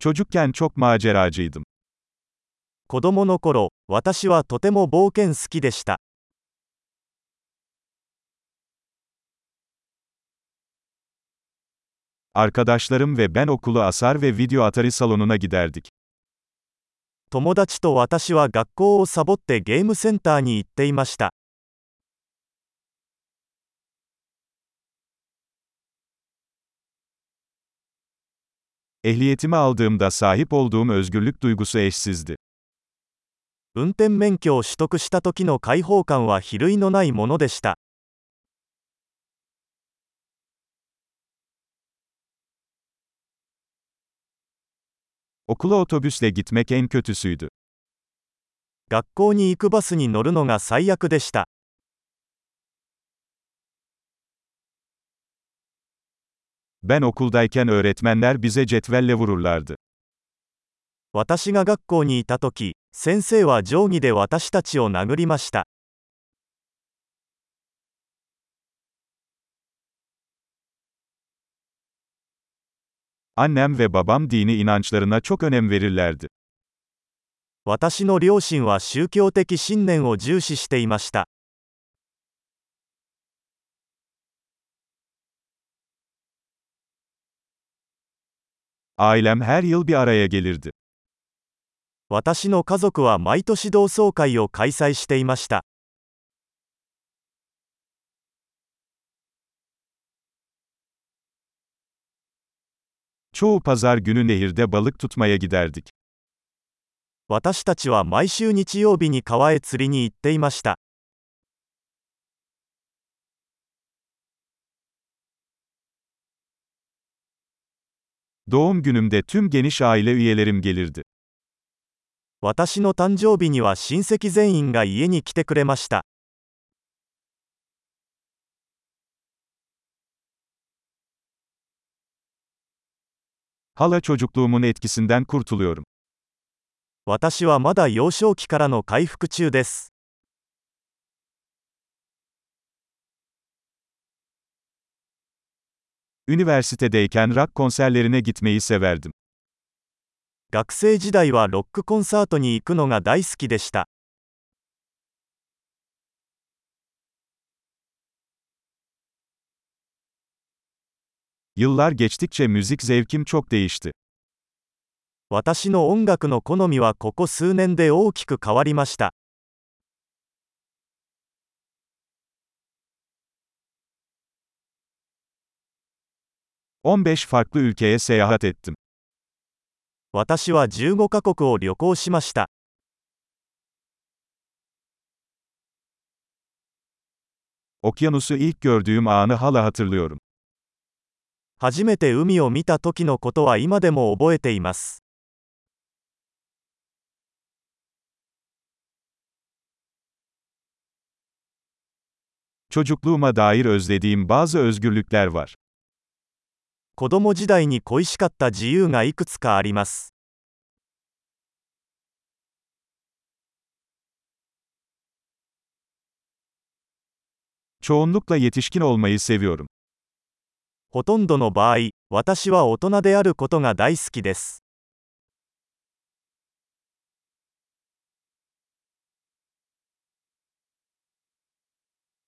Çocukken çok maceracıydım. 子供の頃、私はとても冒険好きでした。 Arkadaşlarım ve ben okulu asar ve video atari salonuna giderdik. 友達と私は学校をサボってゲームセンターに行っていました。 Ehliyetimi aldığımda sahip olduğum özgürlük duygusu eşsizdi. 運転免許を取得した時の解放感は比類のないものでした。Okula otobüsle gitmek en kötüsüydü. 学校に行くバスに乗るのが最悪でした。Ben okuldayken öğretmenler bize cetvelle vururlardı. 私が学校にいた時、先生は定規で私たちを殴りました。 Annem ve babam dini inançlarına çok önem verirlerdi. 私の両親は宗教的信念を重視していました。 I am her yıl bir araya year. 私の家族は毎年同窓会を開催していました。私たちは毎週日曜日に川へ釣りに行っていました。Doğum günümde tüm geniş aile üyelerim gelirdi. 私の誕生日には親戚全員が家に来てくれました。 Hala çocukluğumun etkisinden kurtuluyorum. 私はまだ幼少期からの回復中です。 Üniversitedeyken rock konserlerine gitmeyi severdim. 学生時代はロックコンサートに行くのが大好きでした。 Yıllar geçtikçe müzik zevkim çok değişti. 私の音楽の好みはここ数年で大きく変わりました。 15 farklı ülkeye seyahat ettim. 私は15カ国を旅行しました。 Okyanusu ilk gördüğüm anı hala hatırlıyorum. 初めて海を見た時のことは今でも覚えています。 Çocukluğuma dair özlediğim bazı özgürlükler var. 子供時代に恋しかった自由がいくつかあります。Çoğunlukla yetişkin olmayı seviyorum. ほとんどの場合、私は大人であることが大好きです。